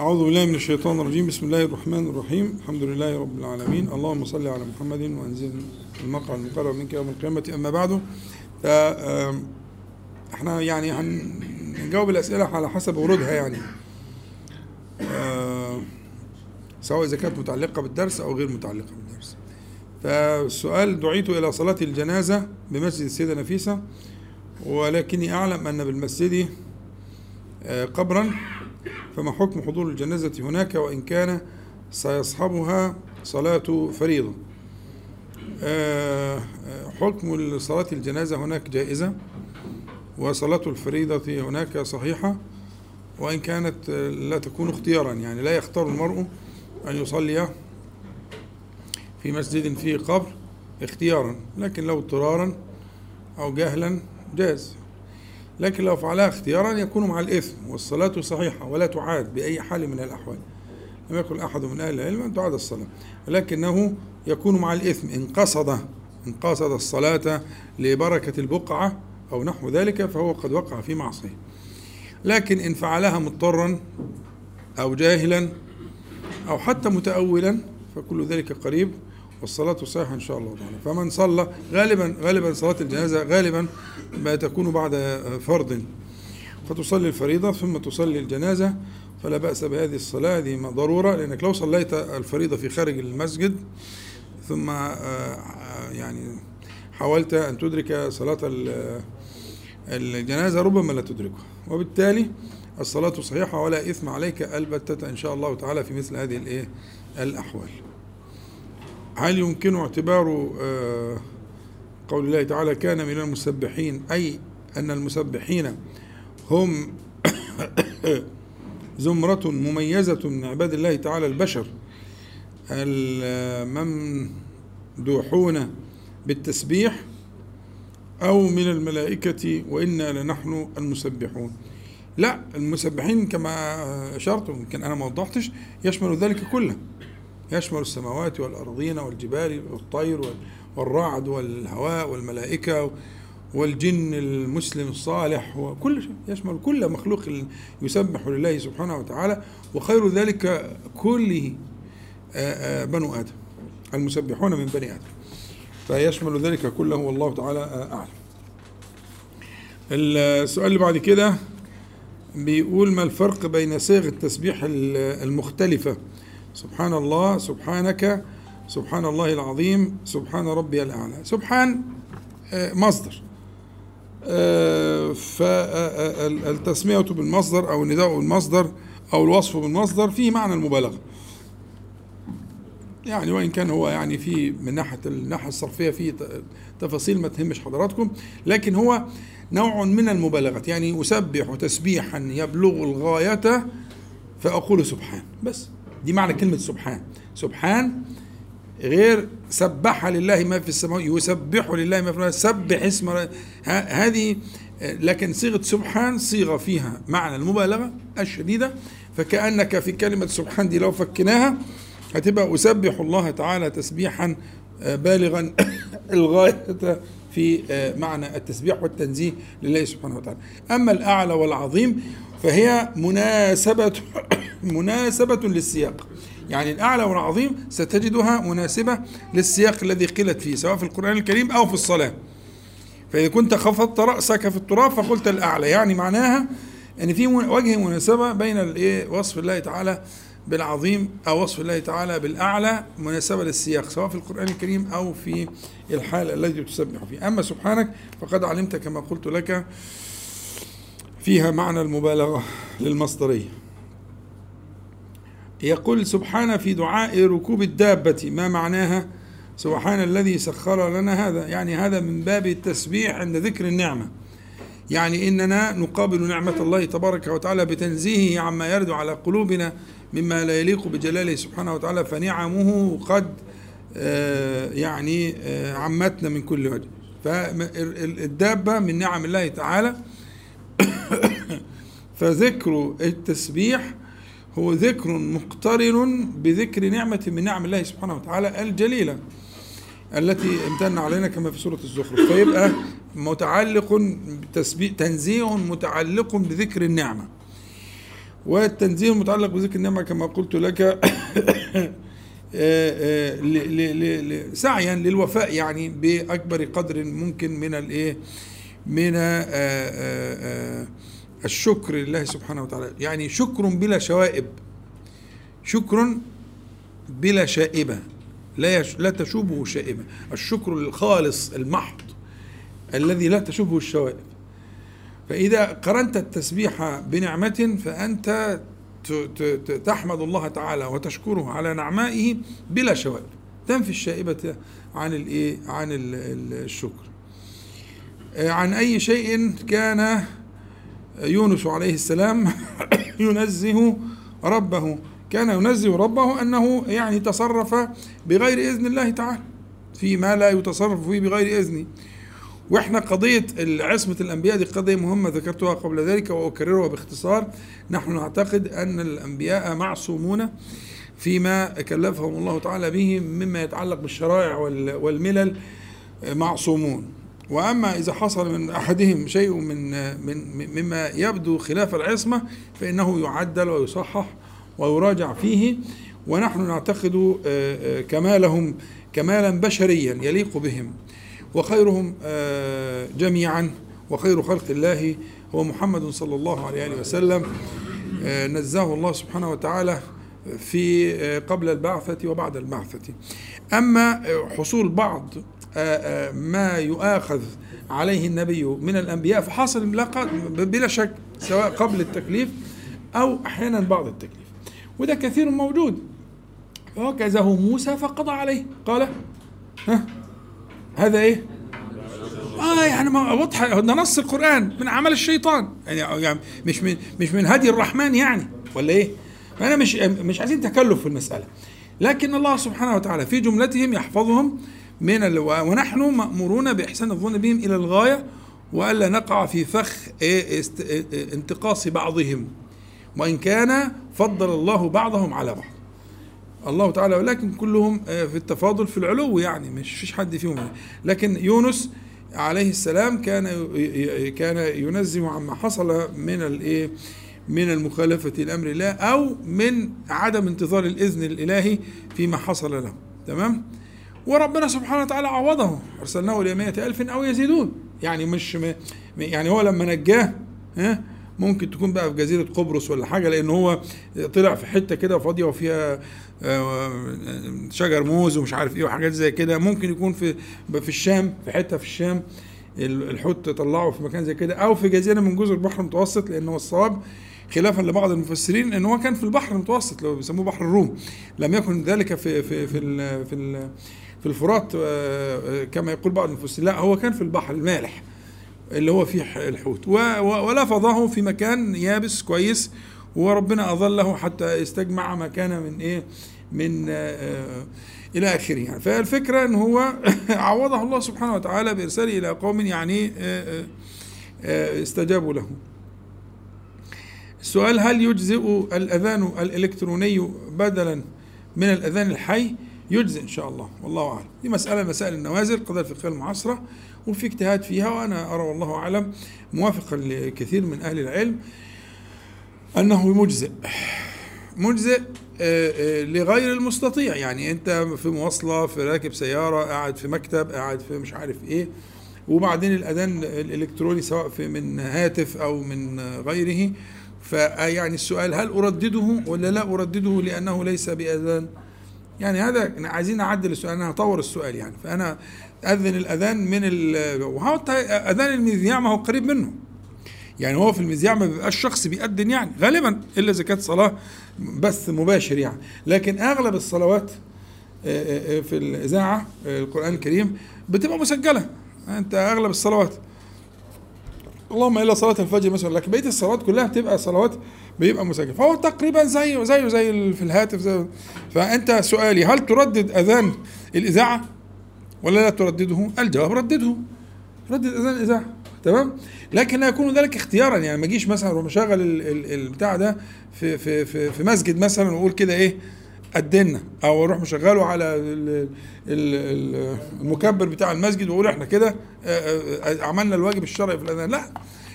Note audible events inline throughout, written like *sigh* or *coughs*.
أعوذ بالله من الشيطان الرجيم. بسم الله الرحمن الرحيم. الحمد لله رب العالمين. اللهم صل على محمد وأنزل المقعد المقرب منك يوم القيامة. أما بعد ف إحنا يعني هنجاوب الأسئلة على حسب ورودها يعني. آه، سواء إذا كانت متعلقة بالدرس أو غير متعلقة بالدرس. فالسؤال دعيت إلى صلاة الجنازة بمسجد السيدة نفيسة ولكني أعلم أن بالمسجد آه، قبرا فما حكم حضور الجنازة هناك وإن كان سيصحبها صلاة فريضة؟ آه، حكم صلاة الجنازة هناك جائزة وصلاة الفريضة هناك صحيحة وإن كانت لا تكون اختيارا يعني لا يختار المرء أن يصلي في مسجد فيه قبر اختيارا لكن لو اضطرارا أو جهلا جاز لكن لو فعلها اختيارا يكون مع الإثم والصلاة صحيحة ولا تعاد بأي حال من الأحوال. لم يقل أحد من أهل العلم أن تعاد الصلاة ولكنه يكون مع الإثم. إن قصد إن قصد الصلاة لبركة البقعة أو نحو ذلك فهو قد وقع في معصية. لكن إن فعلها مضطرا أو جاهلا أو حتى متأولا فكل ذلك قريب. والصلاة صحيحة إن شاء الله تعالى. فمن صلى غالبا غالبا صلاة الجنازة غالبا ما تكون بعد فرض. فتصلي الفريضة ثم تصلي الجنازة فلا بأس بهذه الصلاة. هذه ضرورة لأنك لو صليت الفريضة في خارج المسجد ثم يعني حاولت أن تدرك صلاة الجنازة ربما لا تدركها. وبالتالي الصلاة صحيحة ولا إثم عليك البتة إن شاء الله تعالى في مثل هذه الأحوال. هل يمكن اعتبار قول الله تعالى كان من المسبحين؟ أي أن المسبحين هم *coughs* زمرة مميزة من عباد الله تعالى البشر. الممدوحون بالتسبيح أو من الملائكة وإنا لنحن المسبحون. لا المسبحين كما أشرت يمكن أنا ما وضحتش يشمل ذلك كله. يشمل السماوات والأرضين والجبال والطير والرعد والهواء والملائكة والجن المسلم الصالح وكل شيء. يشمل كل مخلوق يسبح لله سبحانه وتعالى وخير ذلك كله بنو آدم المسبحون من بني آدم. فيشمل ذلك كله والله تعالى أعلم. السؤال اللي بعد كده بيقول ما الفرق بين صيغ التسبيح المختلفة سبحان الله سبحانك سبحان الله العظيم سبحان ربي الأعلى. سبحان مصدر. فالتسمية بالمصدر أو النداء بالمصدر أو الوصف بالمصدر فيه معنى المبالغة. يعني وإن كان هو يعني في من ناحية الناحية الصرفية فيه تفاصيل ما تهمش حضراتكم لكن هو نوع من المبالغة. يعني أسبح تسبيحا يبلغ الغاية فأقول سبحان. بس. دي معنى كلمة سبحان. سبحان غير سبح لله ما في السماء يسبح لله ما في السماء سبح اسم هذه لكن صيغة سبحان صيغة فيها معنى المبالغة الشديدة فكأنك في كلمة سبحان دي لو فكناها هتبقى أسبح الله تعالى تسبيحا بالغا *coughs* الغاية في معنى التسبيح والتنزيه لله سبحانه وتعالى. أما الأعلى والعظيم فهي مناسبة *coughs* مناسبة للسياق. يعني الأعلى والعظيم ستجدها مناسبة للسياق الذي قيلت فيه سواء في القرآن الكريم أو في الصلاة. فإذا كنت خفضت رأسك في التراب فقلت الأعلى. يعني معناها أن في وجه مناسبة بين وصف الله تعالى بالعظيم أو وصف الله تعالى بالأعلى مناسبة للسياق سواء في القرآن الكريم أو في الحال الذي تسبح فيه. أما سبحانك فقد علمت كما قلت لك فيها معنى المبالغة للمصدرية. يقول سبحان في دعاء ركوب الدابة ما معناها؟ سبحان الذي سخر لنا هذا. يعني هذا من باب التسبيح عند ذكر النعمة. يعني إننا نقابل نعمة الله تبارك وتعالى بتنزيهه عما يرد على قلوبنا مما لا يليق بجلاله سبحانه وتعالى فنعمه قد يعني عمتنا من كل وجه. فالدابة من نعم الله تعالى. *coughs* فذكر التسبيح هو ذكر مقترن بذكر نعمة من نعم الله سبحانه وتعالى الجليلة التي امتن علينا كما في سورة الزخرف. فيبقى متعلق تنزيه متعلق بذكر النعمة. والتنزيل المتعلق بذكر النعمة كما قلت لك *coughs* سعيا للوفاء يعني بأكبر قدر ممكن من الإيه من الشكر لله سبحانه وتعالى. يعني شكر بلا شوائب. شكر بلا شائبة. لا لا تشوبه شائبة. الشكر الخالص المحض الذي لا تشوبه الشوائب. فإذا قرنت التسبيح بنعمة فأنت تحمد الله تعالى وتشكره على نعمائه بلا شوائب. تنفي الشائبة عن الايه عن الشكر. عن أي شيء كان يونس عليه السلام *coughs* ينزه ربه. كان ينزه ربه أنه يعني تصرف بغير إذن الله تعالى فيما لا يتصرف فيه بغير إذنه. وإحنا قضية عصمة الأنبياء دي قضية مهمة ذكرتها قبل ذلك وأكررها باختصار. نحن نعتقد أن الأنبياء معصومون فيما كلفهم الله تعالى به مما يتعلق بالشرائع والملل معصومون. وأما إذا حصل من أحدهم شيء من من مما يبدو خلاف العصمة فإنه يعدل ويصحح ويراجع فيه ونحن نعتقد آه، آه، كمالهم كمالا بشريا يليق بهم. وخيرهم آه، جميعا وخير خلق الله. هو محمد صلى الله عليه وسلم نزاه الله سبحانه وتعالى في قبل البعثة وبعد البعثة. أما حصول بعض ما يؤاخذ عليه النبي من الأنبياء فحاصل بلا شك سواء قبل التكليف أو أحيانا بعد التكليف. وده كثير موجود. وكزه موسى فقضى عليه. قال ها هذا إيه؟ آه يعني واضحه ده نص القرآن من عمل الشيطان. يعني, يعني مش من مش من هدي الرحمن يعني ولا إيه؟ فانا مش مش عايزين تكلف في المسألة. لكن الله سبحانه وتعالى في جملتهم يحفظهم من ال... ونحن مأمورون بإحسان الظن بهم إلى الغاية وألا نقع في فخ إيه است... إيه انتقاص بعضهم. وإن كان فضل الله بعضهم على بعض. الله تعالى ولكن كلهم آه، في التفاضل في العلو يعني مش فيش حد فيهم. لكن يونس عليه السلام كان كان ينزه عما حصل من الايه من المخالفة لأمر الله أو من عدم انتظار الإذن الإلهي فيما حصل له. تمام؟ وربنا سبحانه وتعالى عوضه أرسلناه إلى مائة ألف أو يزيدون. يعني مش يعني هو لما نجاه ها ممكن تكون بقى في جزيرة قبرص ولا حاجة لأن هو طلع في حتة كده فاضية وفيها آه، شجر موز ومش عارف إيه وحاجات زي كده. ممكن يكون في في الشام في حتة في الشام الحوت طلعه في مكان زي كده أو في جزيرة من جزر البحر المتوسط لأن هو الصواب خلافا لبعض المفسرين إن هو كان في البحر المتوسط لو بيسموه بحر الروم. لم يكن ذلك في في في ال في, ال في الفرات آه، كما يقول بعض المفسرين لا هو كان في البحر المالح اللي هو فيه الحوت. ولفظه في مكان يابس كويس وربنا أظله حتى استجمع ما كان من إيه من آه إلى آخره. يعني فالفكرة أن هو *laughs* عوضه الله سبحانه وتعالى بإرساله إلى قوم يعني آه آه استجابوا له. السؤال هل يجزئ الأذان الإلكتروني بدلا من الأذان الحي؟ يجزئ إن شاء الله. والله أعلم. دي مسألة مسائل النوازل قضايا الفقهية المعاصرة وفي اجتهاد فيها وأنا أرى والله أعلم موافقا لكثير من أهل العلم أنه مجزئ. مجزئ آه، آه، لغير المستطيع. يعني أنت في مواصلة في راكب سيارة قاعد في مكتب قاعد في مش عارف إيه وبعدين الأذان الإلكتروني سواء في من هاتف أو من غيره فيعني السؤال هل أردده ولا لا أردده لأنه ليس بأذان؟ يعني هذا عايزين نعدل السؤال أنا هطور السؤال يعني. فأنا أذن الأذان من ال أذان المذياع ما هو قريب منه. يعني هو في المذياع ما بيبقاش شخص بيأذن يعني غالبا إلا إذا كانت صلاة بث مباشر يعني. لكن أغلب الصلوات آه، آه، آه، في الإذاعة القرآن الكريم بتبقى مسجلة. أنت أغلب الصلوات اللهم إلا صلاة الفجر مثلا لكن بقية الصلوات كلها بتبقى صلوات بيبقى مسجل فهو تقريبا زيه زيه زي في الهاتف زي فأنت سؤالي هل تردد أذان الإذاعة؟ ولا لا تردده؟ الجواب ردده. ردد أذان الإذاعة. تمام؟ لكن لا يكون ذلك اختيارا. يعني ما اجيش مثلا أروح البتاع ده في في في, في مسجد مثلا وأقول كده إيه؟ قدنا أو أروح مشغله على المكبر بتاع المسجد واقول إحنا كده عملنا الواجب الشرعي في الأذان. لا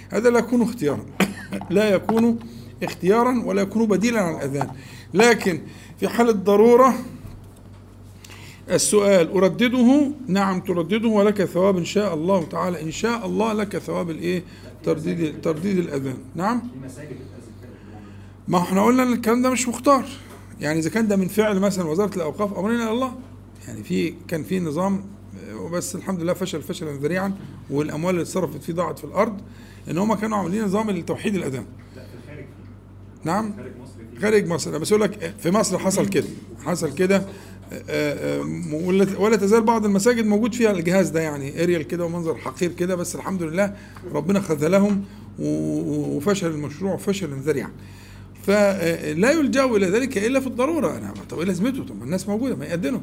هذا لا يكون اختيارا. *coughs* لا يكون اختيارا ولا يكون بديلا عن الأذان. لكن في حال الضرورة السؤال أردده؟ نعم تردده ولك ثواب إن شاء الله تعالى. إن شاء الله لك ثواب الإيه؟ ترديد ترديد الأذان. نعم؟ ما إحنا قلنا إن الكلام ده مش مختار. يعني إذا كان ده من فعل مثلا وزارة الأوقاف أمرنا إلى الله يعني في كان في نظام وبس الحمد لله فشل فشلا ذريعا والأموال اللي اتصرفت فيه ضاعت في الأرض إن هم كانوا عاملين نظام لتوحيد الاذان نعم. خارج مصر. بس أقول لك في مصر حصل كده. حصل كده. آه، آه، ولا تزال بعض المساجد موجود فيها الجهاز ده يعني اريال كده ومنظر حقير كده بس الحمد لله ربنا خذلهم وفشل المشروع فشلا ذريعا. فلا يلجأ إلى ذلك إلا في الضرورة. أنا طب إيه لازمته طب الناس موجودة ما يأذنوا.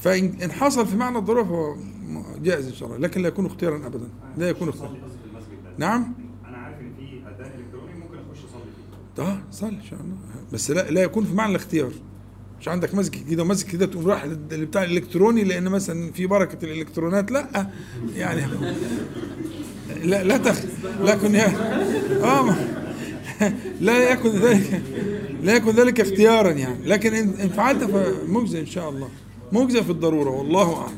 فان إن حصل في معنى الضرورة فهو جائز إن شاء الله لكن لا يكون اختيارا ابدا. لا يكون اختيارا. نعم؟ أنا عارف إن في اذان إلكتروني ممكن أخش اصلي فيه. آه صلي إن شاء الله. بس لا لا يكون في معنى الاختيار. مش عندك مسجد جديد ومسجد كده تقوم رايح اللي بتاع الإلكتروني لأن مثلا في بركة الإلكترونات. لا يعني *laughs* لا لا تخ لكن يا آه *laughs* لا يكن ذلك لا يكن ذلك اختيارا يعني. لكن ان فعلت فمجزي إن شاء الله. مجزي في الضرورة والله أعلم.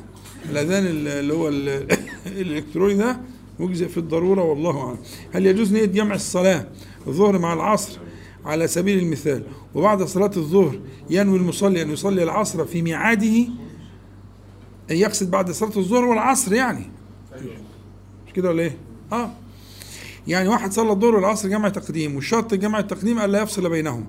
الأذان اللي هو ال- *laughs* الإلكتروني ده مجزي في الضرورة والله أعلم. هل يجوز نية جمع الصلاة الظهر مع العصر على سبيل المثال؟ وبعد صلاة الظهر ينوي المصلي أن يصلي العصر في ميعاده أن يقصد بعد صلاة الظهر والعصر يعني. مش كده ولا إيه؟ آه. يعني واحد صلى الظهر والعصر جمع تقديم والشرط جمع التقديم ألا يفصل بينهم.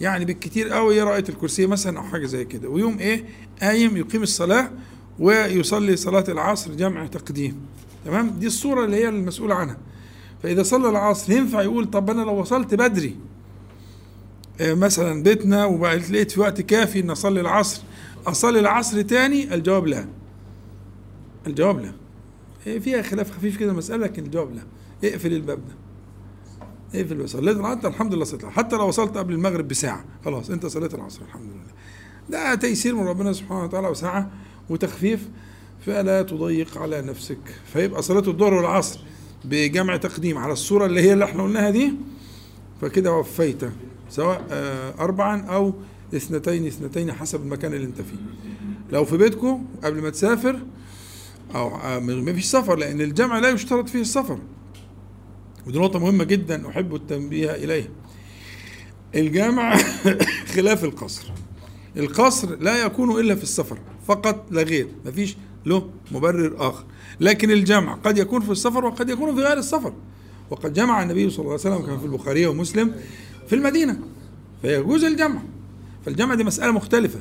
يعني بالكتير قوي يقرأ آية الكرسي مثلا أو حاجة زي كده. ويوم إيه؟ قايم يقيم الصلاة ويصلي صلاة العصر جمع تقديم. تمام؟ دي الصورة اللي هي المسؤول عنها. فإذا صلى العصر ينفع يقول طب أنا لو وصلت بدري آه، مثلا بيتنا وبقيت لقيت في وقت كافي إن أصلي العصر أصلي العصر تاني؟ الجواب لا. الجواب لا. إيه فيها خلاف خفيف كده المساله لكن الجواب لا. اقفل الباب ده. اقفل صليت العصر؟ الحمد لله صليت. حتى لو وصلت قبل المغرب بساعة. خلاص انت صليت العصر الحمد لله. ده تيسير من ربنا سبحانه وتعالى وسعة وتخفيف. فلا تضيق على نفسك. فيبقى صلاة الظهر والعصر بجمع تقديم على الصورة اللي هي اللي إحنا قلناها دي. فكده وفيت. سواء آه، أربعا أو اثنتين اثنتين حسب المكان اللي أنت فيه. لو في بيتكم قبل ما تسافر أو آه، ما فيش سفر لأن الجمع لا يشترط فيه السفر. ودي نقطة مهمة جدا أحب التنبيه إليها. الجمع *coughs* خلاف القصر. القصر لا يكون إلا في السفر فقط لا غير مفيش له مبرر آخر. لكن الجمع قد يكون في السفر وقد يكون في غير السفر. وقد جمع النبي صلى الله عليه وسلم كما في البخاري ومسلم في المدينة فيجوز الجمع. فالجمع دي مسألة مختلفة.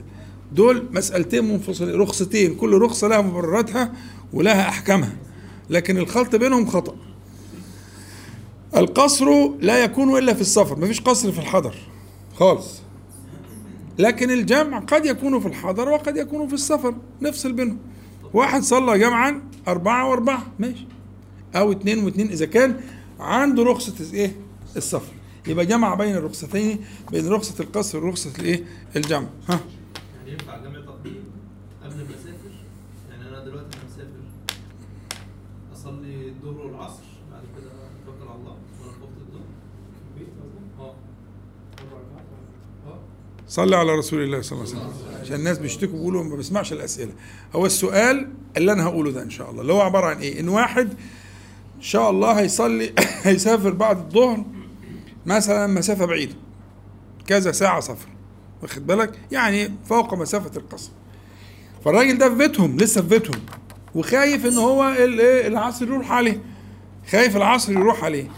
دول مسألتين منفصلين رخصتين كل رخصة لها مبرراتها ولها أحكامها. لكن الخلط بينهم خطأ. القصر لا يكون إلا في السفر مفيش قصر في الحضر خالص. لكن الجمع قد يكون في الحضر وقد يكون في السفر نفصل بينهم. واحد صلى جمعا أربعة وأربعة ماشي. أو اتنين واتنين إذا كان عنده رخصة إيه؟ السفر يبقى جمع بين الرخصتين بين رخصة القصر ورخصة الإيه؟ الجمع. ها؟ يعني ينفع جمع تقديم قبل ما اسافر يعني أنا دلوقتي أنا مسافر اصلي الظهر والعصر بعد كده اتوكل على الله وأنا في وقت الظهر في البيت قصدك؟ آه أربع ركعات آه صلى على رسول الله صلى الله عليه وسلم. عشان الناس بيشتكوا بيقولوا ما بيسمعش الأسئلة. هو السؤال اللي أنا هقوله ده إن شاء الله. اللي هو عبارة عن إيه؟ إن واحد إن شاء الله هيصلي *coughs* هيسافر بعد الظهر مثلا مسافة بعيدة. كذا ساعة سفر. واخد بالك؟ يعني فوق مسافة القصر. فالراجل ده في بيتهم لسه في بيتهم. وخايف إن هو إيه؟ العصر يروح عليه. خايف العصر يروح عليه.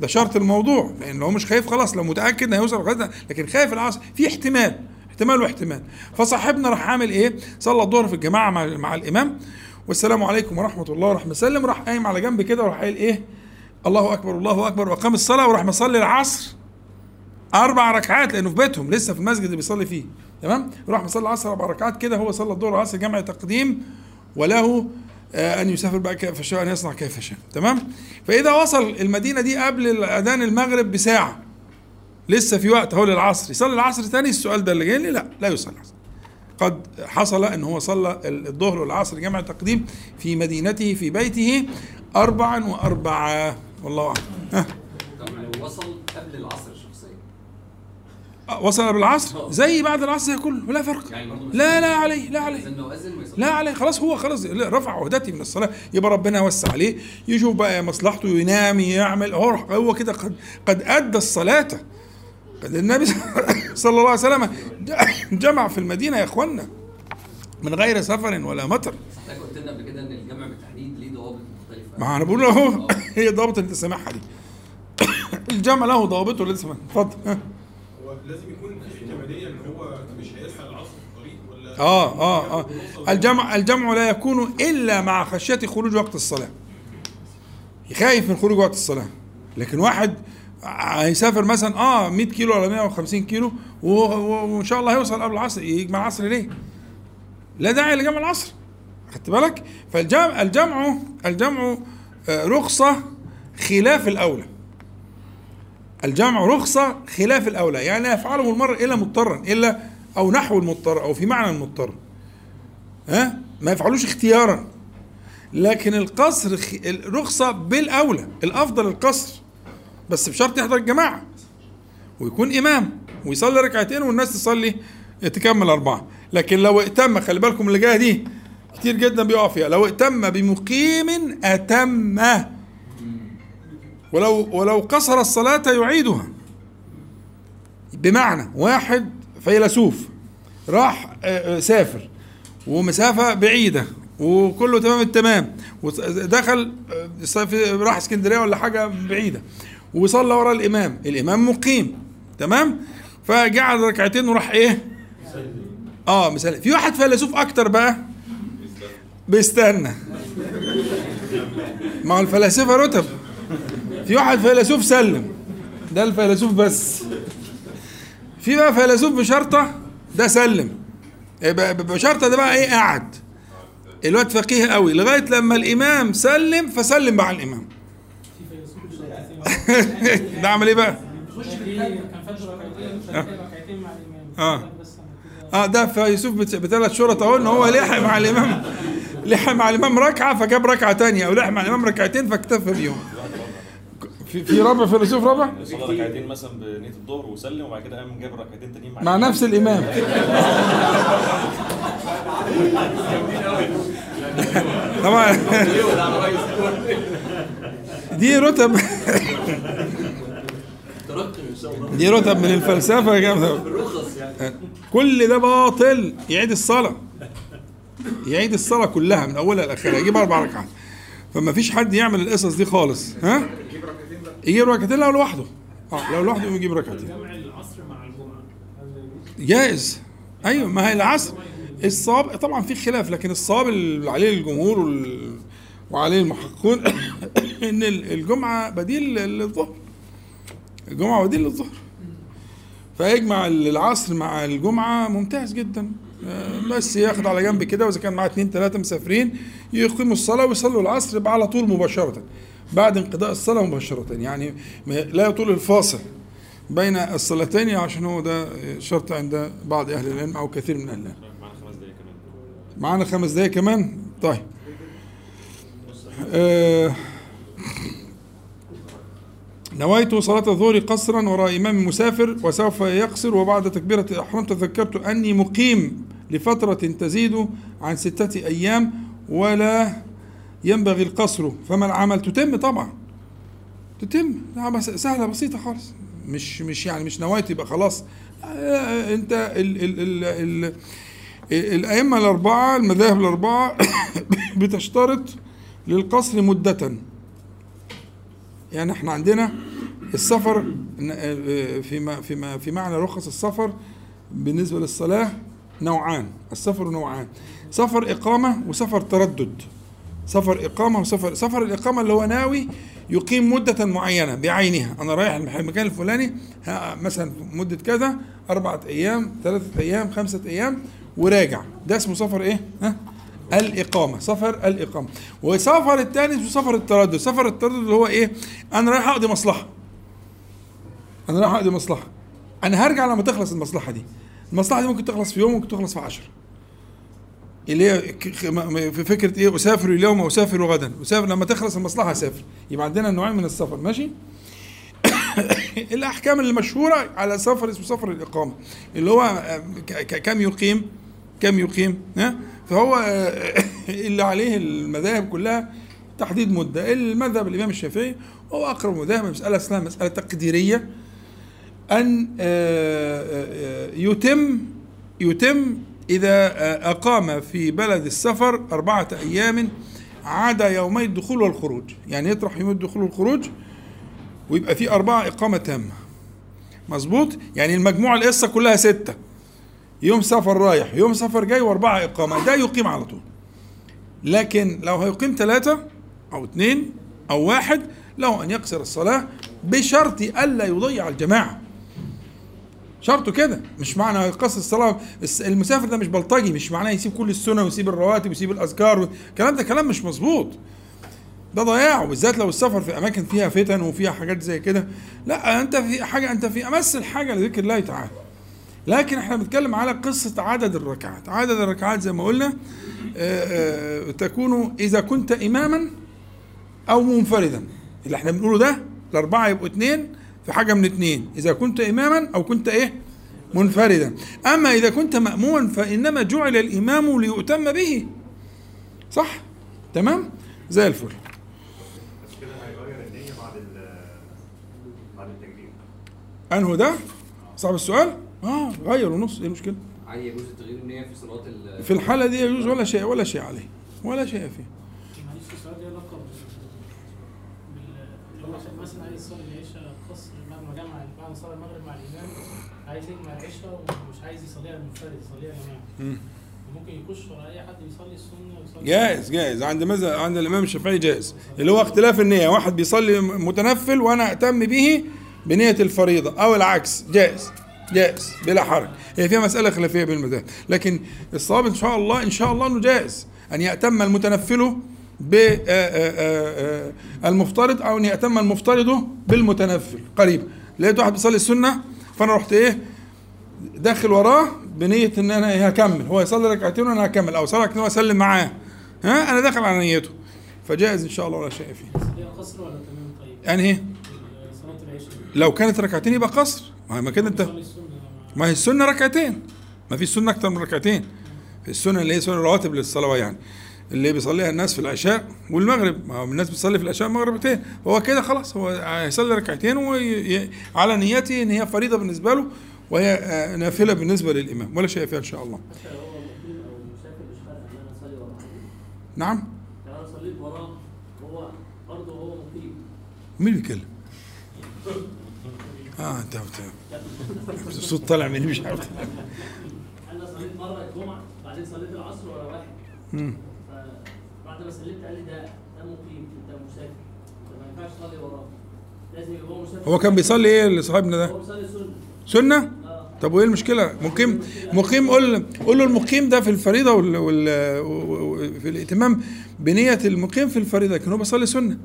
ده شرط الموضوع لأن هو مش خايف خلاص لو متأكد هيوصل لغاية لكن خايف العصر في احتمال احتمال واحتمال. فصاحبنا راح عامل إيه؟ صلى الظهر في الجماعة مع, مع الإمام والسلام عليكم ورحمة الله ورحمة وسلم راح قايم على جنب كده وراح قايل إيه؟ الله أكبر الله أكبر وأقام الصلاة وراح مصلي العصر أربع ركعات لأنه في بيتهم لسه في المسجد اللي بيصلي فيه. تمام؟ راح مصلي العصر أربع ركعات كده هو صلى الظهر والعصر جمع تقديم وله آه، أن يسافر بقى كيف شاء أن يصنع كيف شاء. تمام؟ فإذا وصل المدينة دي قبل اذان المغرب بساعة لسه في وقت هو للعصر. يصلي العصر تاني؟ السؤال ده اللي جاي لي؟ لا لا يصلي العصر. قد حصل أن هو صلى الظهر والعصر جمع تقديم في مدينته في بيته اربعا وأربعة. والله لو وصل قبل العصر وصل بالعصر زي بعد العصر كله لا فرق. يعني لا لا عليه لا عليه. لازم لا عليه. خلاص هو خلاص لا، رفع عهدتي من الصلاة. يبقى ربنا يوسع عليه يشوف بقى مصلحته ينام يعمل. هو هو كده قد قد أدى الصلاة. قد النبي صلى الله عليه وسلم. *laughs* جمع في المدينة يا إخوانا من غير سفر ولا مطر. قلت لنا قبل كده إن الجمع بالتحديد ليه ضوابط مختلفة. ما أنا بقول أهو. *laughs* هي ضابط اللي انت سامعها دي. *coughs* الجمع له ضوابطه سامعها اتفضل. هو لازم يكون في احتمالية إن هو مش هيلحق العصر في الطريق ولا آه آه آه. الجمع الجمع لا يكون إلا مع خشية خروج وقت الصلاة. خايف من خروج وقت الصلاة. لكن واحد هيسافر مثلا آه 100 كيلو ولا 150 كيلو وإن شاء الله هيوصل قبل العصر. يجمع العصر ليه؟ لا داعي لجمع العصر. خدت بالك؟ فالجمع الجمع الجمع آه، رخصة خلاف الأولى. الجمع رخصة خلاف الأولى يعني لا يفعله المرء إلا مضطرا إلا أو نحو المضطر أو في معنى المضطر. ها؟ ما يفعلوش اختيارا. لكن القصر الرخصة بالأولى الأفضل القصر بس بشرط يحضر الجماعة ويكون إمام ويصلي ركعتين والناس تصلي تكمل أربعة. لكن لو ائتم خلي بالكم اللي جاية دي كتير جدا بيقع فيها لو ائتم بمقيم أتم. ولو ولو قصر الصلاة يعيدها. بمعنى واحد فيلسوف راح آه، آه، سافر ومسافة بعيدة وكله تمام التمام ودخل آه، راح اسكندرية ولا حاجة بعيدة وصلى ورا الإمام الإمام مقيم تمام؟ فجعل ركعتين وراح إيه؟ آه مثلا في واحد فيلسوف أكتر بقى؟ بيستنى. ما هو الفلاسفة رتب. في واحد فيلسوف سلم. ده الفيلسوف بس. في بقى فيلسوف بشرطة ده سلم. يبقى بشرطة ده بقى إيه قعد الواد فقيه قوي. لغاية لما الإمام سلم فسلم مع الإمام. *laughs* ده عمل إيه بقى؟ كده آه ده فيلسوف بت- بثلاث شرط أهو إن هو لحق مع الإمام. لحق مع الإمام ركعة فجاب ركعة تانية أو لحق مع الإمام ركعتين فاكتفى بيهم. في في رابع فيلسوف رابع؟ صلى ركعتين مثلا بنية الظهر وسلم وبعد كده قام جاب ركعتين تانيين مع نفس الإمام. طبعا. دي رتب. دي رتب من الفلسفة يا جماعة. كل ده باطل. يعيد الصلاة. يعيد الصلاة كلها من أولها لآخرها. يجيب أربع ركعات. فما فيش حد يعمل القصص دي خالص. ها؟ يجيب ركعتين لو لوحده. آه لو لوحده يجيب ركعتين. جمع العصر مع الجمعة. جائز. أيوه ما هي العصر. الصواب طبعا في خلاف لكن الصواب اللي عليه الجمهور وال... وعليه المحققون *coughs* إن ال- الجمعة بديل للظهر. الجمعة بديل للظهر. فيجمع العصر مع الجمعة ممتاز جدا. آه، بس ياخد على جنب كده وإذا كان معاه اتنين تلاتة مسافرين يقيموا الصلاة ويصلوا العصر يبقى على طول مباشرة. بعد انقضاء الصلاة مباشرة. يعني لا يطول الفاصل بين الصلاتين عشان هو ده شرط عند بعض أهل العلم أو كثير من أهل العلم. معانا خمس دقايق كمان. معانا خمس دقايق كمان؟ طيب. آه نويت صلاة الظهر قصرا وراء إمام مسافر وسوف يقصر. وبعد تكبيرة الإحرام تذكرت أني مقيم لفترة تزيد عن ستة أيام ولا ينبغي القصر. فما العمل تتم؟ طبعا. تتم. نعم، سهلة بسيطة خالص. مش مش يعني مش نويت يبقى خلاص. آه، انت ال ال ال ال الأئمة الأربعة المذاهب الأربعة *coughs* بتشترط للقصر مدة. يعني إحنا عندنا السفر ن- فيما فيما في معنى رخص السفر بالنسبة للصلاة نوعان. السفر نوعان. سفر إقامة وسفر تردد. سفر إقامة وسفر سفر الإقامة اللي هو ناوي يقيم مدة معينة بعينها. أنا رايح المكان الفلاني مثلا مدة كذا أربعة أيام ثلاثة أيام خمسة أيام وراجع. ده اسمه سفر إيه؟ ها؟ الإقامة. سفر الإقامة. وسفر الثاني اسمه سفر التردد. سفر التردد اللي هو إيه؟ أنا رايح أقضي مصلحة. أنا رايح أقضي مصلحة. أنا هرجع لما تخلص المصلحة دي. المصلحة دي ممكن تخلص في يوم ممكن تخلص في عشرة اللي هي في فكرة إيه؟ أسافر اليوم وأسافر غدا. أسافر لما تخلص المصلحة أسافر. يبقى عندنا نوعين من السفر. ماشي؟ *coughs* الأحكام المشهورة على سفر اسمه سفر الإقامة. اللي هو آه، كم يقيم؟ كم يقيم؟ ها؟ فهو آه، *coughs* اللي عليه المذاهب كلها تحديد مدة. المذهب الإمام الشافعي هو أقرب مذاهب. مسألة اسمها مسألة تقديرية. أن آه، يتم يتم إذا آه، أقام في بلد السفر أربعة أيام عدا يومي الدخول والخروج. يعني يطرح يوم الدخول والخروج ويبقى في أربعة إقامة تامة. مظبوط؟ يعني المجموعة القصة كلها ستة. يوم سفر رايح يوم سفر جاي وأربعة إقامة. ده يقيم على طول. لكن لو هيقيم ثلاثة أو اثنين أو واحد له أن يقصر الصلاة بشرط ألا يضيع الجماعة. شرطه كده. مش معنى يقصر الصلاة الس- المسافر ده مش بلطجي مش معناه يسيب كل السنة ويسيب الرواتب ويسيب الأذكار الكلام ده كلام مش مظبوط. ده ضياع وبالذات لو السفر في أماكن فيها فتن وفيها حاجات زي كده. لا أنت في حاجة أنت في أمس الحاجة لذكر الله تعالى. لكن إحنا بنتكلم على قصة عدد الركعات. عدد الركعات زي ما قلنا آه، آه، تكون إذا كنت إماما أو منفردا. اللي إحنا بنقوله ده الأربعة يبقوا اثنين في حاجة من اثنين إذا كنت اماما أو كنت إيه؟ منفردا. أما إذا كنت ماموما فإنما جعل الإمام ليؤتم به. صح؟ تمام؟ زي الفل. بس كده هيغير النية بعد ال بعد التكبير انه ده؟ صعب السؤال؟ آه غير ونص إيه المشكلة؟ عادي يجوز تغيير النية في صلاة ال في الحالة دي يجوز ولا شيء ولا شيء عليه ولا شيء فيه معلش السؤال ده علاقه بال بال- اللي هو عشان مثلا عايز يصلي العشاء قصر ما جمع بعد صلى المغرب مع الإمام عايز يجمع العشاء ومش عايز يصليها منفرد يصليها جماعة. مم. ممكن يخش ورا أي حد يصلي السنة جائز جائز. عند مذهب عند الإمام الشافعي جائز. اللي هو اختلاف النية واحد بيصلي متنفل وأنا اتم به بنية الفريضة أو العكس. جائز جائز بلا حرج. هي فيها مسألة خلافية بين المذاهب لكن الصواب إن شاء الله إن شاء الله إنه جائز. أن يأتم المتنفل بالمفترض أو أن يأتم المفترض بالمتنفل. قريب. لقيت واحد بيصلي السنة فأنا رحت إيه؟ داخل وراه بنية إن أنا إيه هكمل. هو يصلي ركعتين وأنا هكمل أو صلاة ركعتين واسلم معاه. ها؟ أنا داخل على نيته. فجائز إن شاء الله ولا شيء فيه. قصر ولا تمام؟ طيب. يعني إيه؟ لو كانت ركعتين يبقى قصر. ما ما كده انت ما هي السنة ركعتين. ما في سنة أكتر من ركعتين. في السنة اللي هي سنة الرواتب للصلاه يعني. اللي بيصليها الناس في العشاء والمغرب. ما هو الناس بتصلي في العشاء مرتين هو كده خلاص هو هيصلي ركعتين وعلى نيته إن هي فريضة بالنسبة له وهي آه، نافلة بالنسبة للإمام. ولا شيء فيها إن شاء الله. نعم. مقيم. مين بيتكلم؟ *laughs* آه انت انت الصوت طالع مني مش عارف. أنا صليت مرة الجمعة بعدين صليت العصر ورا واحد مم. فبعد ما سلمت قال لي ده ده مقيم ده مسافر. انت ما ينفعش تصلي وراه. لازم يبقى هو مسافر. هو كان بيصلي إيه اللي صاحبنا ده؟ هو بيصلي سنة. سنة؟ آه. طب وإيه المشكلة؟ مقيم مقيم قول قول له المقيم ده في الفريضة وال, وال في الائتمام بنية المقيم في الفريضة لكن هو بيصلي سنة.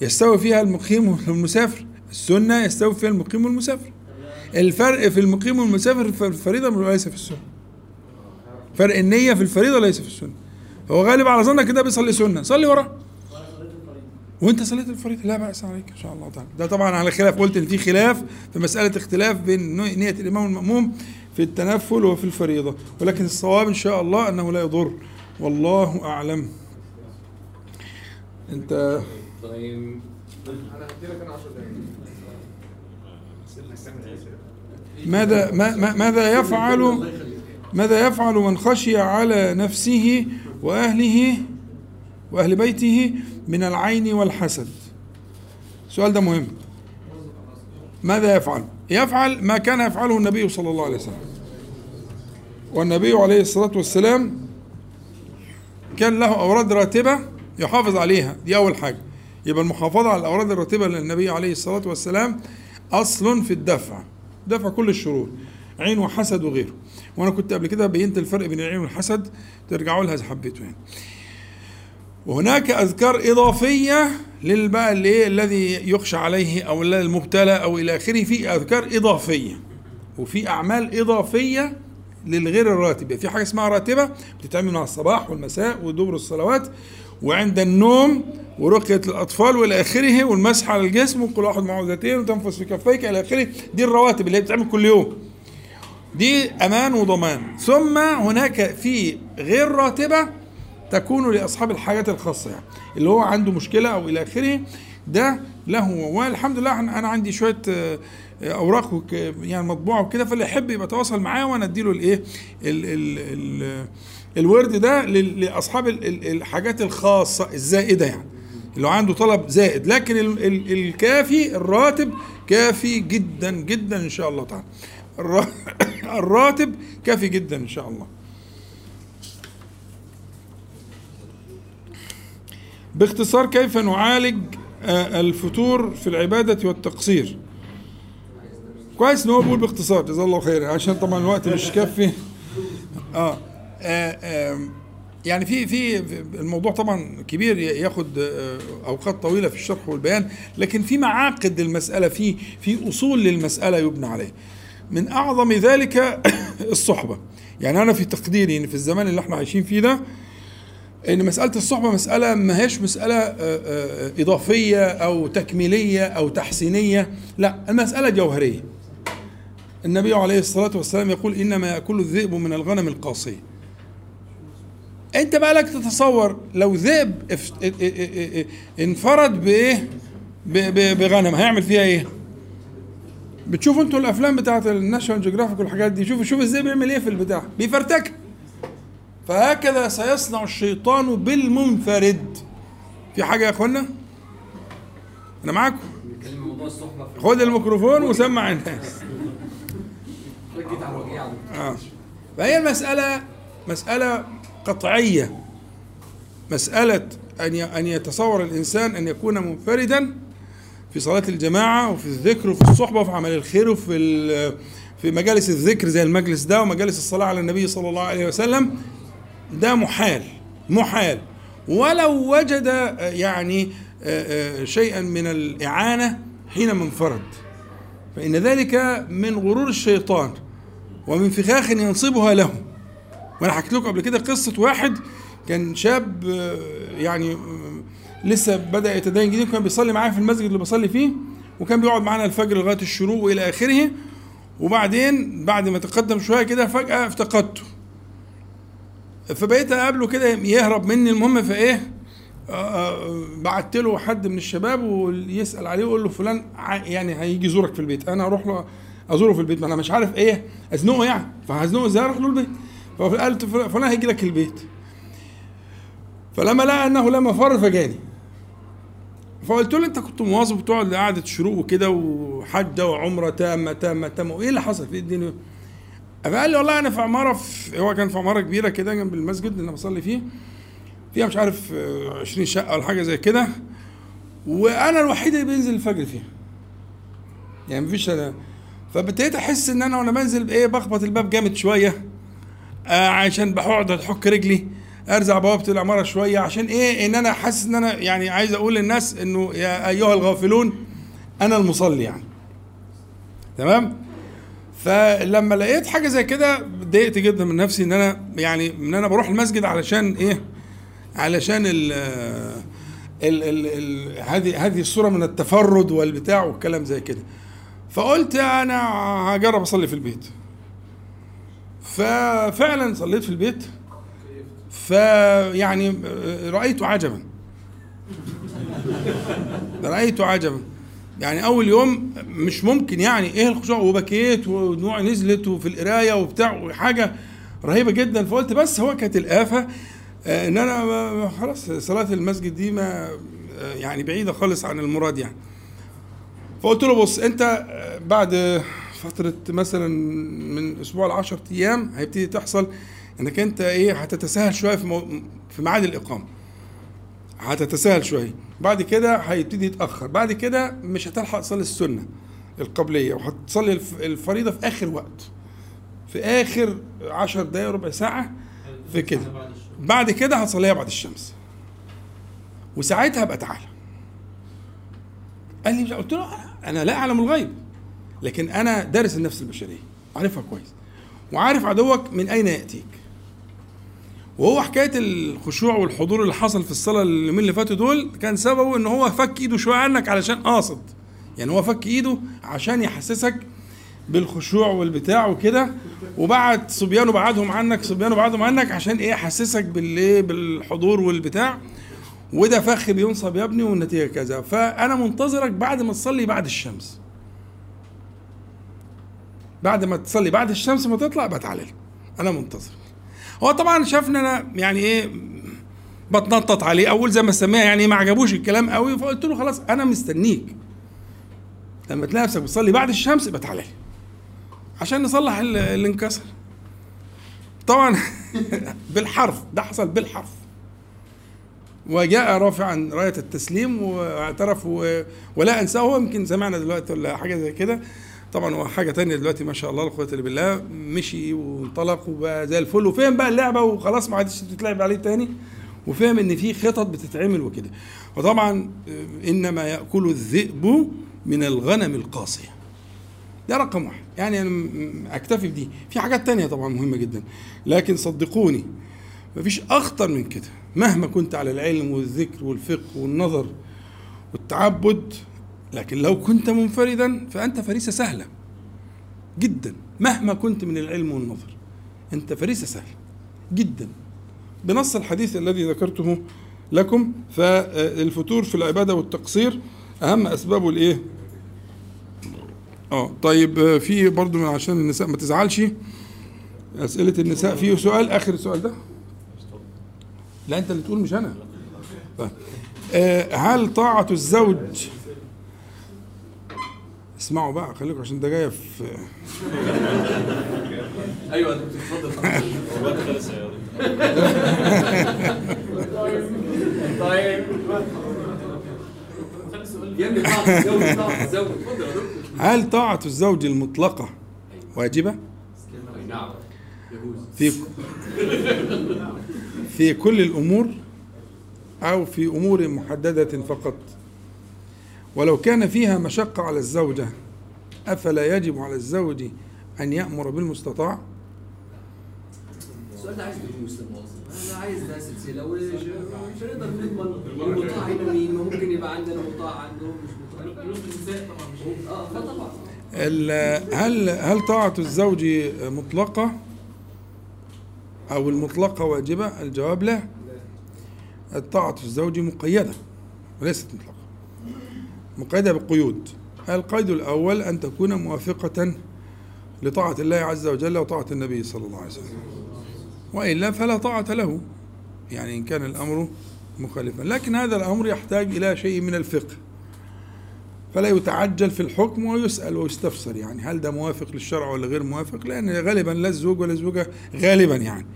يستوي فيها المقيم والمسافر. السنة يستوي فيها المقيم والمسافر. الفرق في المقيم والمسافر في الفريضة وليس في السنة. فرق النية في الفريضة ليس في السنة. هو غالب على ظنك كده بيصلي سنة. صلي وراه وانت صليت الفريضة. لا بأس عليك إن شاء الله تعالى. ده طبعا على خلاف قلت إن في خلاف في مسألة اختلاف بين نية الإمام والماموم في التنفل وفي الفريضة. ولكن الصواب إن شاء الله أنه لا يضر. والله أعلم. أنت طيب أنا أنا 10 دقايق ماذا ما ما- ماذا يفعل ماذا يفعل من خشي على نفسه وأهله وأهل بيته من العين والحسد. السؤال ده مهم. ماذا يفعل؟ يفعل ما كان يفعله النبي صلى الله عليه وسلم. والنبي عليه الصلاة والسلام كان له أوراد راتبة يحافظ عليها. دي أول حاجة. يبقى المحافظة على الأوراد الراتبة للنبي عليه الصلاة والسلام أصل في الدفع. دفع كل الشرور. عين وحسد وغيره. وأنا كنت قبل كده بينت الفرق بين العين والحسد ترجعوا لها إذا حبيتوا يعني. وهناك أذكار إضافية للبقى إيه الذي يخشى عليه أو المبتلى أو إلى آخره في أذكار إضافية وفي أعمال إضافية للغير الراتبة. في حاجة اسمها راتبة بتتعمل مع الصباح والمساء ودبر الصلوات وعند النوم ورقية الأطفال وإلى آخره والمسح على الجسم وكل واحد معوذتين وتنفس في كفيك إلى آخره. دي الرواتب اللي هي بتتعمل كل يوم. دي أمان وضمان. ثم هناك في غير راتبة تكون لأصحاب الحاجات الخاصة يعني. اللي هو عنده مشكلة أو إلى آخره ده له والحمد لله أنا عندي شوية آه، أوراق يعني مطبوعة وكده فاللي يحب يبقى يتواصل معايا وأنا أديله الإيه ال ال ال الورد ده لأصحاب ال- ال- الحاجات الخاصة الزائدة يعني. اللي عنده طلب زائد. لكن ال ال الكافي الراتب كافي جدا جدا إن شاء الله تعالى. *coughs* الراتب كافي جدا إن شاء الله. باختصار كيف نعالج آه، الفتور في العبادة والتقصير؟ كويس إن هو بيقول باختصار جزاه الله خير عشان طبعا الوقت مش كافي. آه, آه, آه يعني في في الموضوع طبعا كبير ياخد آه، أوقات طويلة في الشرح والبيان لكن في معاقد المساله في في أصول للمسألة يبنى عليه. من أعظم ذلك *coughs* الصحبة. يعني أنا في تقديري إن في الزمان اللي إحنا عايشين فيه ده إن مسألة الصحبة مسألة ما هيش مسألة آه، آه، إضافية أو تكميلية أو تحسينية لا المسألة جوهرية. النبي عليه الصلاة والسلام يقول إنما يأكل الذئب من الغنم القاصية. أنت بقى لك تتصور لو ذئب إنفرد بإيه؟ بغنم هيعمل فيها إيه؟ بتشوفوا أنتوا الأفلام بتاعت الناشونال جيوغرافيك والحاجات دي شوفوا شوف الذئب بيعمل إيه في البتاع. بيفرتكها فهكذا سيصنع الشيطان بالمنفرد. في حاجة يا إخوانا؟ أنا معاكم؟ خد الميكروفون وسمع الناس. آه. فهي المسألة مسألة قطعية. مسألة أن أن يتصور الإنسان أن يكون منفردا في صلاة الجماعة وفي الذكر وفي الصحبة وفي عمل الخير وفي في مجالس الذكر زي المجلس ده ومجالس الصلاة على النبي صلى الله عليه وسلم ده محال محال. ولو وجد يعني آه، آه، شيئا من الإعانة حينما انفرد فإن ذلك من غرور الشيطان ومن فخاخ ينصبها له وأنا حكيت لكم قبل كده قصة واحد كان شاب آه، يعني لسه بدأ يتدين جديد كان بيصلي معايا في المسجد اللي بصلي فيه وكان بيقعد معانا الفجر لغاية الشروق والى آخره. وبعدين بعد ما تقدم شوية كده فجأة افتقدته. فبقيت أقابله كده يهرب مني. المهم فإيه آه، آه، بعت له حد من الشباب ويسأل عليه ويقول له فلان يعني هيجي يزورك في البيت. أنا أروح له أزوره في البيت ما أنا مش عارف إيه أزنقه يعني. فهزنقه إزاي؟ أروح له البيت. فقلت فلان هيجي لك البيت. فلما لقى أنه لم فر فجاني. فقلت له انت كنت مواظب وتقعد لقعدة الشروق وكده وحجه وعمرة تامة تامة تامة. وإيه اللي حصل؟ في الدنيا. فقال لي والله أنا في عمارة في هو كان في عمارة كبيرة كده جنب المسجد اللي أنا بصلي فيه. فيها مش عارف آه، 20 شقة ولا حاجة زي كده. وأنا الوحيد اللي بينزل الفجر فيها. يعني مفيش أنا. فابتديت أحس إن أنا وأنا بنزل إيه بخبط الباب جامد شوية آه عشان بقعد أحك رجلي. ارزع بوابه العماره شوية عشان إيه؟ ان أنا حاسس ان أنا يعني عايز أقول للناس انه يا ايها الغافلون أنا المصلي يعني. تمام؟ فلما لقيت حاجة زي كده اتضايقت جدا من نفسي ان أنا يعني ان أنا بروح المسجد علشان إيه؟ علشان ال هذه هذه الصورة من التفرد والبتاع والكلام زي كده. فقلت أنا هجرب اصلي في البيت. ففعلا صليت في البيت. فيعني رأيت عجبا. رأيت عجبا. يعني أول يوم مش ممكن يعني إيه الخشوع؟ وبكيت ودموعي نزلت وفي القراية وبتاع وحاجة رهيبة جدا. فقلت بس هو كانت الآفة آه، أنا ما- خلاص صلاة المسجد دي ما آه، يعني بعيدة خالص عن المراد يعني. فقلت له بص أنت آه، بعد فترة مثلا من أسبوع ل 10 أيام هيبتدي تحصل انك انت إيه هتتساهل شوية في مو... في ميعاد الإقامة. هتتساهل شوية. بعد كده هيبتدي يتأخر. بعد كده مش هتلحق تصلي السنة القبلية وهتصلي الف- الفريضة في آخر وقت. في آخر 10 دقايق ربع ساعة في كده. بعد كده هتصليها بعد الشمس. وساعتها ابقى تعالى. قال لي مش قلت له أنا لا أعلم الغيب لكن أنا دارس النفس البشرية. عارفها كويس. وعارف عدوك من أين يأتيك. وهو حكاية الخشوع والحضور اللي حصل في الصلاة اليومين اللي فاتوا دول كان سببه إن هو فك إيده شوية عنك علشان قاصد. يعني هو فك إيده عشان يحسسك بالخشوع والبتاع وكده وبعد صبيانه بعدهم عنك صبيانه بعدهم عنك عشان إيه؟ يحسسك بالإيه؟ بالحضور والبتاع. وده فخ بينصب يا ابني والنتيجة كذا. فأنا منتظرك بعد ما تصلي بعد الشمس. بعد ما تصلي بعد الشمس ما تطلع بتعالى. أنا منتظر هو طبعا شافني أنا يعني إيه بتنطط عليه. أول زي ما سميها يعني ما عجبوش الكلام قوي فقلت له خلاص أنا مستنيك. لما تلاقي نفسك بتصلي بعد الشمس يبقى تعالى. عشان نصلح ال- اللي انكسر طبعا *laughs* بالحرف ده حصل بالحرف. وجاء رافعا راية التسليم واعترف. ولا أنساه. هو يمكن سمعنا دلوقتي ولا حاجة زي كده. طبعا هو حاجة تانية دلوقتي ما شاء الله لا قوه الا بالله مشي وانطلق وبقى زي الفل وفهم بقى اللعبة وخلاص ما عادش تتلعب عليه تاني وفهم إن في خطط بتتعمل وكده. وطبعا آه، إنما يأكل الذئب من الغنم القاصية. ده رقم واحد. يعني أنا أكتفي بدي. في حاجات تانية طبعا مهمة جدا. لكن صدقوني مفيش أخطر من كده. مهما كنت على العلم والذكر والفقه والنظر والتعبد لكن لو كنت منفردا فأنت فريسة سهلة جدا مهما كنت من العلم والنظر أنت فريسة سهلة جدا. بنص الحديث الذي ذكرته لكم فالفتور في العبادة والتقصير أهم اسبابه الإيه؟ آه طيب في برضو عشان النساء ما تزعلش. أسئلة النساء فيه سؤال آخر السؤال ده؟ لا أنت اللي تقول مش أنا. طيب. آه، هل طاعة الزوج اسمعوا بقى خليكم عشان ده جاية في *laughs* أيوه أنت بتتفضل. *laughs* طيب. طاعة الزوج طاعة اتفضل يا دكتور. هل طاعة الزوج المطلقة واجبة؟ أي نعم يجوز في في كل الأمور أو في أمور محددة فقط؟ ولو كان فيها مشقة على الزوجة أفلا يجب على الزوج أن يأمر بالمستطاع؟ السؤال ده عايز دروس أنا عايز ده سلسلة. ومش مش هنقدر نضمن المطاع هنا مين ما ممكن يبقى عندنا مطاع عندهم مش مطاع. طبعا آه فطبعا ال- هل هل طاعة الزوج مطلقة؟ أو المطلقة واجبة؟ الجواب لا. الطاعه الزوج مقيدة وليست مطلقة. مقيدة بقيود القيد الأول أن تكون موافقة لطاعة الله عز وجل وطاعة النبي صلى الله عليه وسلم؟ والا فلا طاعة له. يعني إن كان الأمر مخالفا. لكن هذا الأمر يحتاج إلى شيء من الفقه. فلا يتعجل في الحكم ويسأل ويستفسر. يعني هل ده موافق للشرع ولا غير موافق؟ لأن غالبا لا الزوج ولا الزوجة غالبا يعني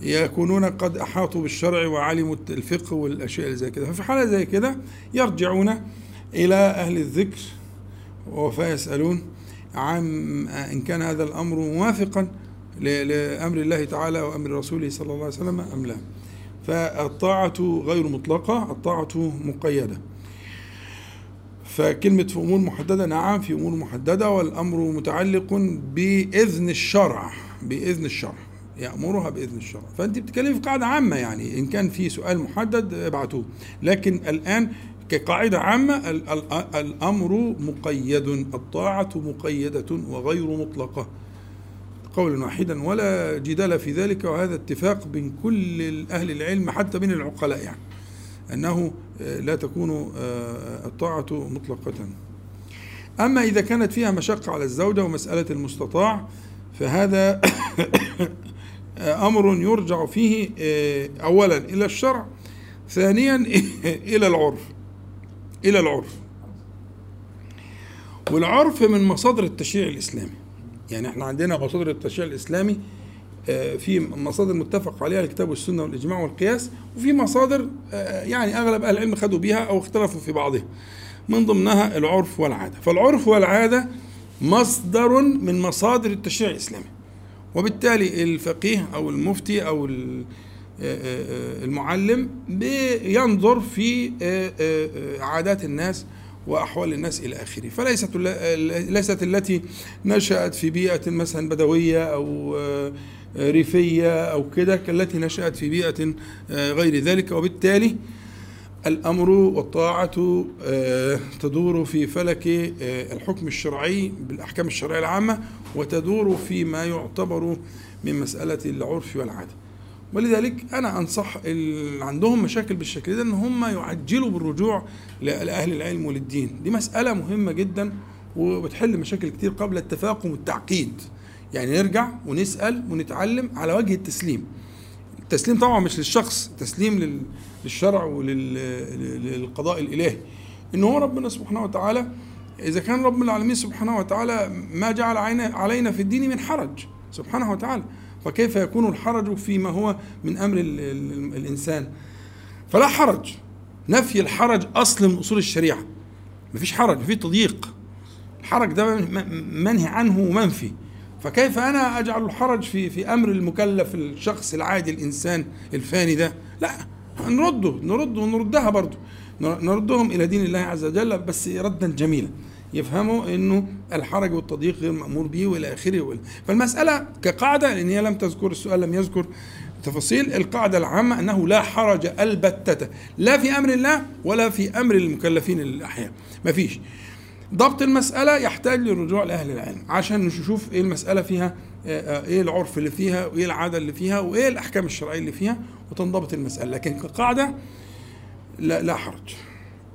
يكونون قد أحاطوا بالشرع وعلموا الفقه والأشياء زي كده. ففي حالة زي كده يرجعون إلى أهل الذكر فيسألون عن إن كان هذا الأمر موافقا لأمر الله تعالى وأمر رسوله صلى الله عليه وسلم أم لا. فالطاعة غير مطلقة الطاعة مقيدة. فكلمة في أمور محددة نعم في أمور محددة والأمر متعلق بإذن الشرع بإذن الشرع يأمرها بإذن الشرع. فأنت بتتكلمي في قاعدة عامة يعني إن كان في سؤال محدد ابعتوه. لكن الآن كقاعدة عامة ال- ال- الأمر مقيد الطاعة مقيدة وغير مطلقة. قولا واحدا ولا جدال في ذلك وهذا اتفاق بين كل أهل العلم حتى بين العقلاء يعني أنه آه، لا تكون آه، الطاعة مطلقة. أما إذا كانت فيها مشقة على الزوجة ومسألة المستطاع فهذا *coughs* أمر يرجع فيه آه، أولا إلى الشرع ثانيا *laughs* إلى العرف. إلى العرف. والعرف من مصادر التشريع الإسلامي. يعني إحنا عندنا مصادر التشريع الإسلامي آه، في مصادر متفق عليها الكتاب والسنة والإجماع والقياس وفي مصادر آه، يعني أغلب أهل العلم خدوا بها أو اختلفوا في بعضها. من ضمنها العرف والعادة. فالعرف والعادة مصدر من مصادر التشريع الإسلامي. وبالتالي الفقيه أو المفتي أو المعلم بينظر في آه، آه، آه، عادات الناس وأحوال الناس إلى آخره. فليست ليست التي نشأت في بيئة مثلا بدوية أو ريفية أو كده كالتي نشأت في بيئة آه، غير ذلك. وبالتالي الأمر والطاعة آه، تدور في فلك الحكم الشرعي بالأحكام الشرعية العامة وتدور فيما يعتبر من مسألة العرف والعادة. ولذلك أنا أنصح اللي عندهم مشاكل بالشكل ده أن هم يعجلوا بالرجوع لأهل العلم وللدين. دي مسألة مهمة جدا وبتحل مشاكل كتير قبل التفاقم والتعقيد. يعني نرجع ونسأل ونتعلم على وجه التسليم. التسليم طبعا مش للشخص تسليم لل- للشرع وللقضاء الإلهي. إن هو ربنا سبحانه وتعالى إذا كان رب العالمين سبحانه وتعالى ما جعل علينا في الدين من حرج سبحانه وتعالى. فكيف يكون الحرج فيما هو من أمر ال ال الإنسان؟ فلا حرج. نفي الحرج أصل من أصول الشريعة. مفيش حرج مفيش تضييق. الحرج ده منهي عنه ومنفي. فكيف أنا أجعل الحرج في في أمر المكلف الشخص العادي الإنسان الفاني ده؟ لا نرده نرده ونردها برضه. نر- نردهم إلى دين الله عز وجل بس ردا جميلا. يفهموا إنه الحرج والتضييق غير مأمور به وإلى آخره. فالمسألة كقاعدة لأن هي لم تذكر السؤال لم يذكر تفاصيل القاعدة العامة أنه لا حرج البتة لا في أمر الله ولا في أمر المكلفين الأحياء. ما فيش. ضبط المسألة يحتاج للرجوع لأهل العلم عشان نشوف إيه المسألة فيها آه، إيه العرف اللي فيها وإيه العادة اللي فيها وإيه الأحكام الشرعية اللي فيها وتنضبط المسألة. لكن كقاعدة لا, لا حرج.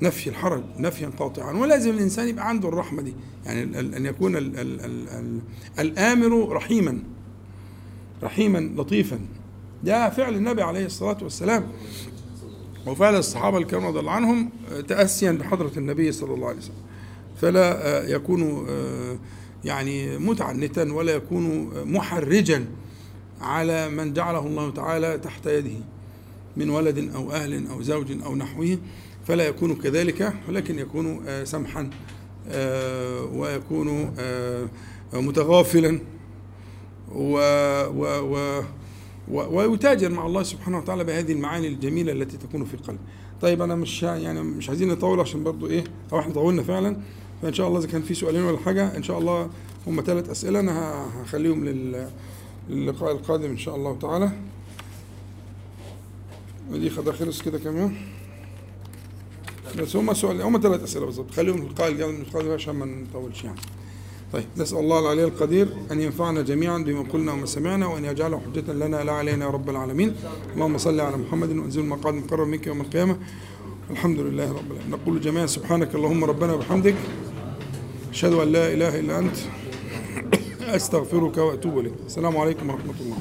نفي الحرج نفيا قاطعا. ولازم الإنسان يبقى عنده الرحمة دي. يعني أن يكون ال ال ال ال الآمر رحيما رحيما لطيفا. ده فعل النبي عليه الصلاة والسلام. وفعل الصحابة الكرام رضي الله عنهم آه، تأسيا بحضرة النبي صلى الله عليه وسلم. فلا آه، يكون آه، يعني متعنتا ولا يكون محرجا على من جعله الله تعالى تحت يده من ولد أو أهل أو زوج أو نحوه. فلا يكون كذلك ولكن يكون آه، سمحا آه، ويكون آه، متغافلا و و و ويتاجر مع الله سبحانه وتعالى بهذه المعاني الجميلة التي تكون في القلب. طيب أنا مش يعني مش عايزين نطول عشان برضو إيه أو إحنا طولنا فعلا فإن شاء الله إذا كان في سؤالين ولا حاجة إن شاء الله هم ثلاث أسئلة أنا هخليهم لل للقاء القادم إن شاء الله تعالى. ودي خد خلص كده كمان. بس هم سؤال هم ثلاث أسئلة بالظبط خليهم للقاء القادم عشان ما نطولش يعني. طيب نسأل الله العلي القدير أن ينفعنا جميعا بما قلنا وما سمعنا وأن يجعله حجة لنا لا علينا يا رب العالمين. اللهم صل على محمد وأنزل المقعد مقرر منك يوم القيامة. الحمد لله رب العالمين. نقول جميعا سبحانك اللهم ربنا وبحمدك. أشهد أن لا إله إلا أنت. أستغفرك وأتوب إليك. السلام عليكم ورحمة الله.